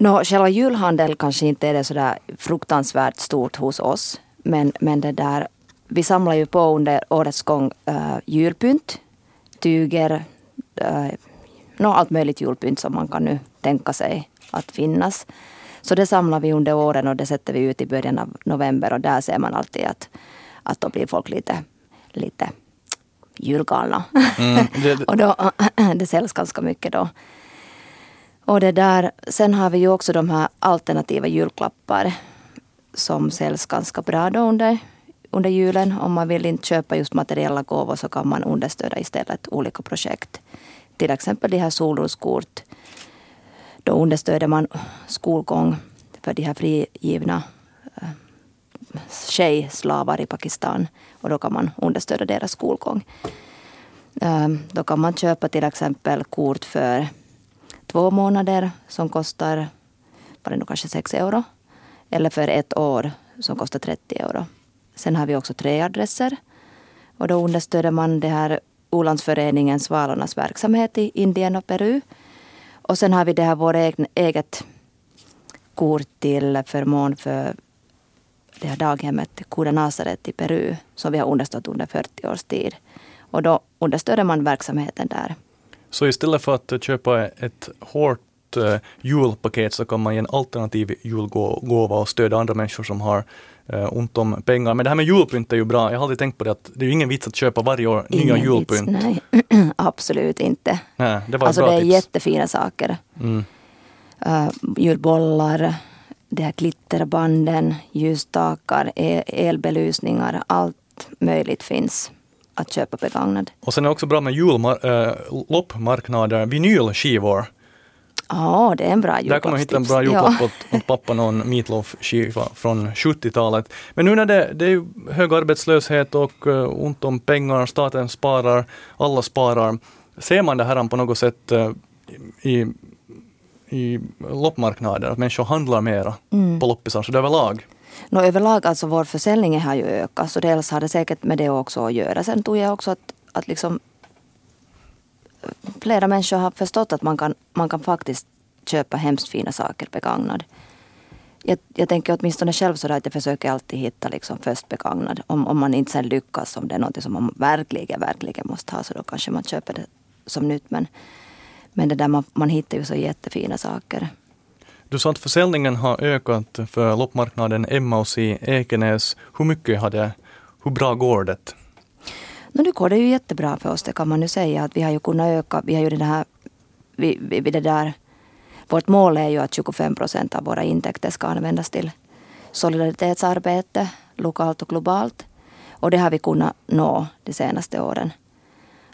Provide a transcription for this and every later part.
No, själva julhandel kanske inte är det sådär fruktansvärt stort hos oss. Men, men det där, vi samlar ju på under årets gång uh, julpynt, tyger, uh, no, allt möjligt julpynt som man kan nu tänka sig att finnas. Så det samlar vi under åren och det sätter vi ut i början av november och där ser man alltid att, att då blir folk lite, lite julgalna. Mm, det, och då, det säljs ganska mycket då. Och det där, sen har vi ju också de här alternativa julklappar som säljs ganska bra då under, under julen. Om man vill inte köpa just materiella gåvor så kan man understödja istället olika projekt. Till exempel de här solroskort. Då understöder man skolgång för de här frigivna eh, tjejslavar i Pakistan. Och då kan man understödja deras skolgång. Ehm, då kan man köpa till exempel kort för två månader som kostar var det nog kanske 6 euro. Eller för ett år som kostar 30 euro. Sen har vi också tre adresser. Och då understöder man det här Olandsföreningen Svalornas verksamhet i Indien och Peru. Och sen har vi det här vårt eget kort till förmån för det här daghemmet Kuda Nasaret i Peru som vi har understött under 40 års tid. Och då understöder man verksamheten där. Så istället för att köpa ett hårt uh, julpaket så kan man ge en alternativ julgåva och stödja andra människor som har uh, ont om pengar. Men det här med julpynt är ju bra. Jag har alltid tänkt på det att det är ju ingen vits att köpa varje år ingen nya julpynt. Vits, nej, absolut inte. Nej, det var alltså bra det är tips. jättefina saker. Mm. Uh, julbollar, det här glitterbanden, ljusstakar, e- elbelysningar, allt möjligt finns att köpa begagnad. Och sen är det också bra med julloppmarknader, äh, vinylskivor. Ja, det är en bra julklappstips. Där kan man hitta en bra julklapp ja. åt, åt pappa, någon Meatloaf-skiva från 70-talet. Men nu när det, det är hög arbetslöshet och uh, ont om pengar, staten sparar, alla sparar. Ser man det här på något sätt uh, i, i loppmarknader, att människor handlar mera mm. på loppisar, så det överlag? No, överlag alltså vår försäljning har ju ökat så dels har det säkert med det också att göra. Sen tror jag också att, att liksom eh, flera människor har förstått att man kan, man kan faktiskt köpa hemskt fina saker begagnad. Jag, jag tänker åtminstone själv så att jag försöker alltid hitta liksom först begagnad. Om, om man inte sen lyckas, om det är något som man verkligen, verkligen måste ha så då kanske man köper det som nytt. Men, men det där man, man hittar ju så jättefina saker. Du sa att försäljningen har ökat för loppmarknaden Emmaus i Ekenäs. Hur mycket har det, hur bra går det? No, nu går det ju jättebra för oss, det kan man ju säga. Att vi har ju kunnat öka, vi har ju den här, vi, vi, det där, vårt mål är ju att 25 procent av våra intäkter ska användas till solidaritetsarbete, lokalt och globalt. Och det har vi kunnat nå de senaste åren.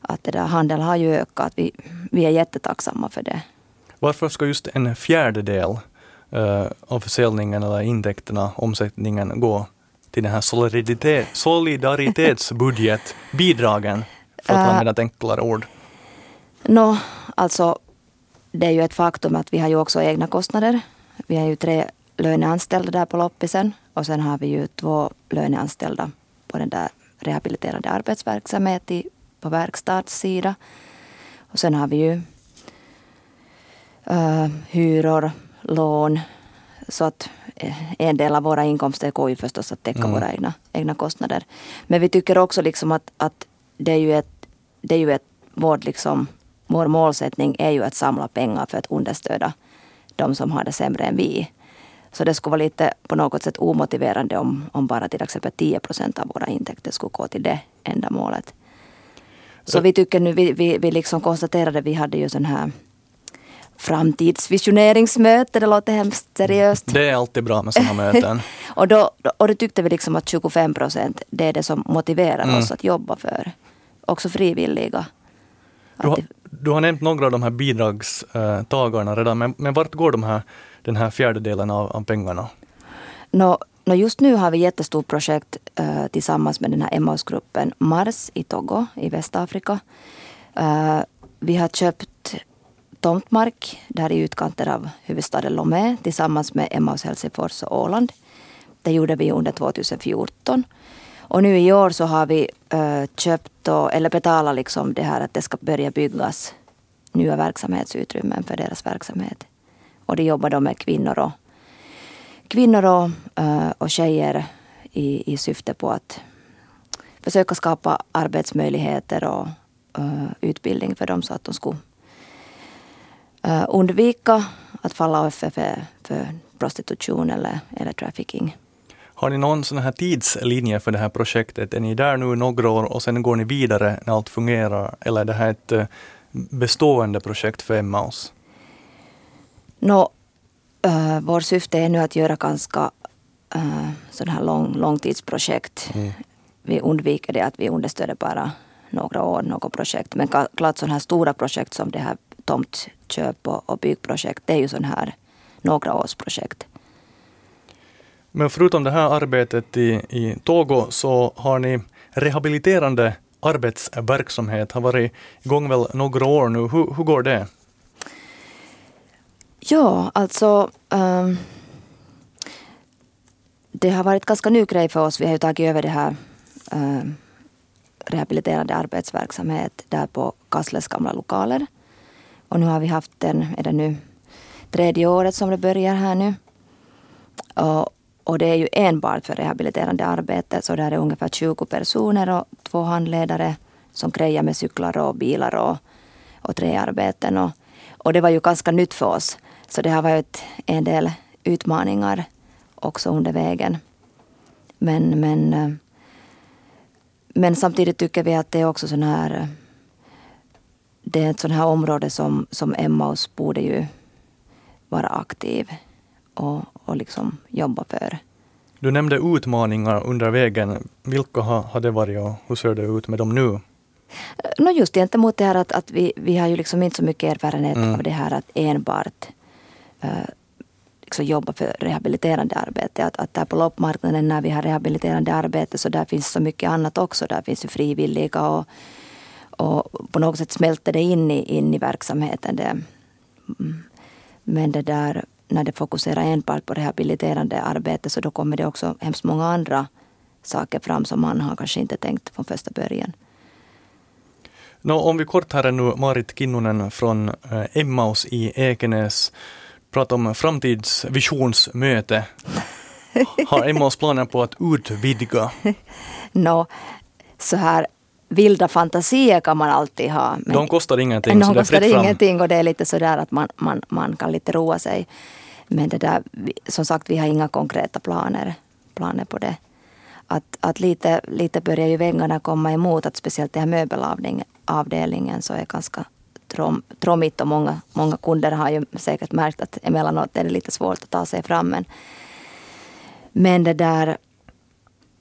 Att det där handeln har ju ökat, vi, vi är jättetacksamma för det. Varför ska just en fjärdedel uh, av försäljningen eller intäkterna, omsättningen, gå till den här solidaritet, solidaritetsbudget, bidragen, för att uh, använda ett enklare ord? No, alltså det är ju ett faktum att vi har ju också egna kostnader. Vi har ju tre löneanställda där på loppisen och sen har vi ju två löneanställda på den där rehabiliterande arbetsverksamhet på verkstadssida. Och sen har vi ju uh, hyror, lån. Så att eh, en del av våra inkomster går ju förstås att täcka mm. våra egna, egna kostnader. Men vi tycker också liksom att, att det är ju ett, det är ju ett vår, liksom, vår målsättning är ju att samla pengar för att understöda de som har det sämre än vi. Så det skulle vara lite på något sätt omotiverande om, om bara till exempel 10 procent av våra intäkter skulle gå till det ändamålet. Så vi tycker nu, vi, vi, vi liksom konstaterade, vi hade ju sån här framtidsvisioneringsmöte. Det låter hemskt seriöst. Det är alltid bra med sådana möten. och, då, och då tyckte vi liksom att 25 procent, det är det som motiverar mm. oss att jobba för. Också frivilliga. Du har, du har nämnt några av de här bidragstagarna redan, men, men vart går de här, den här fjärdedelen av, av pengarna? No, no just nu har vi ett jättestort projekt uh, tillsammans med den här Emmausgruppen Mars i Togo i Västafrika. Uh, vi har köpt tomtmark där i utkanten av huvudstaden Lomé tillsammans med Emmaus Helsingfors och Åland. Det gjorde vi under 2014. Och nu i år så har vi äh, köpt och, eller betalat liksom det här att det ska börja byggas nya verksamhetsutrymmen för deras verksamhet. Och de jobbar då med kvinnor och, kvinnor och, äh, och tjejer i, i syfte på att försöka skapa arbetsmöjligheter och äh, utbildning för dem så att de skulle undvika att falla offer för, för prostitution eller, eller trafficking. Har ni någon sån här tidslinje för det här projektet? Är ni där nu några år och sen går ni vidare när allt fungerar? Eller är det här ett bestående projekt för Emmaus? No, äh, vår syfte är nu att göra ganska äh, sådana här lång, långtidsprojekt. Mm. Vi undviker det att vi understöder bara några år, något projekt. Men klart sådana här stora projekt som det här tomtköp och, och byggprojekt, det är ju sådana här några års projekt. Men förutom det här arbetet i, i Togo så har ni rehabiliterande arbetsverksamhet, har varit igång väl några år nu. Hur, hur går det? Ja, alltså um, det har varit ganska ny grej för oss. Vi har ju tagit över det här um, rehabiliterande arbetsverksamhet där på Kassles gamla lokaler. Och nu har vi haft den, är det nu tredje året som det börjar här nu. Och, och det är ju enbart för rehabiliterande arbete, så där är ungefär 20 personer och två handledare som grejar med cyklar och bilar och, och träarbeten. Och, och det var ju ganska nytt för oss. Så det har varit en del utmaningar också under vägen. Men, men, eh, men samtidigt tycker vi att det är också sån här eh, det är ett sånt här område som, som Emmaus borde ju vara aktiv och, och liksom jobba för. Du nämnde utmaningar under vägen. Vilka har, det varit och hur ser det ut med dem nu? No just gentemot det här att, att vi, vi har ju liksom inte så mycket erfarenhet mm. av det här att enbart uh, liksom jobba för rehabiliterande arbete. Att, att där på loppmarknaden när vi har rehabiliterande arbete så där finns så mycket annat också. Där finns ju frivilliga och, och på något sätt smälter det in i, in i verksamheten. Det, mm. men det där, när det fokuserar enbart på rehabiliterande arbete så då kommer det också hemskt många andra saker fram som man har kanske inte tänkt från första början. No, om vi kort här nu Marit Kinnunen från eh, Emmaus i Ekenäs pratar om framtidsvisionsmöte. Har Emmaus planer på att utvidga? no, så här vilda fantasier kan man alltid ha. Men de kostar ingenting. De kostar ingenting och det är lite sådär att man, man, man kan lite roa sig. Men det där, som sagt, vi har inga konkreta planer, planer på det. Att, att lite, lite börjar ju väggarna komma emot, att speciellt den här möbelavdelningen så är ganska trom, trommigt och många, många kunder har ju säkert märkt att emellanåt är det lite svårt att ta sig fram. Men, men det där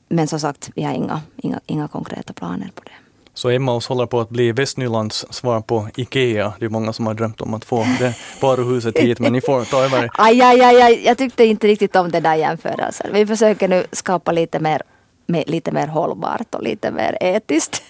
men som sagt, vi har inga, inga, inga konkreta planer på det. Så Emmaus håller på att bli Västnylands svar på IKEA. Det är många som har drömt om att få det varuhuset hit, men ni får ta över. Aj, aj, aj, aj, jag tyckte inte riktigt om den där jämförelsen. Vi försöker nu skapa lite mer, lite mer hållbart och lite mer etiskt.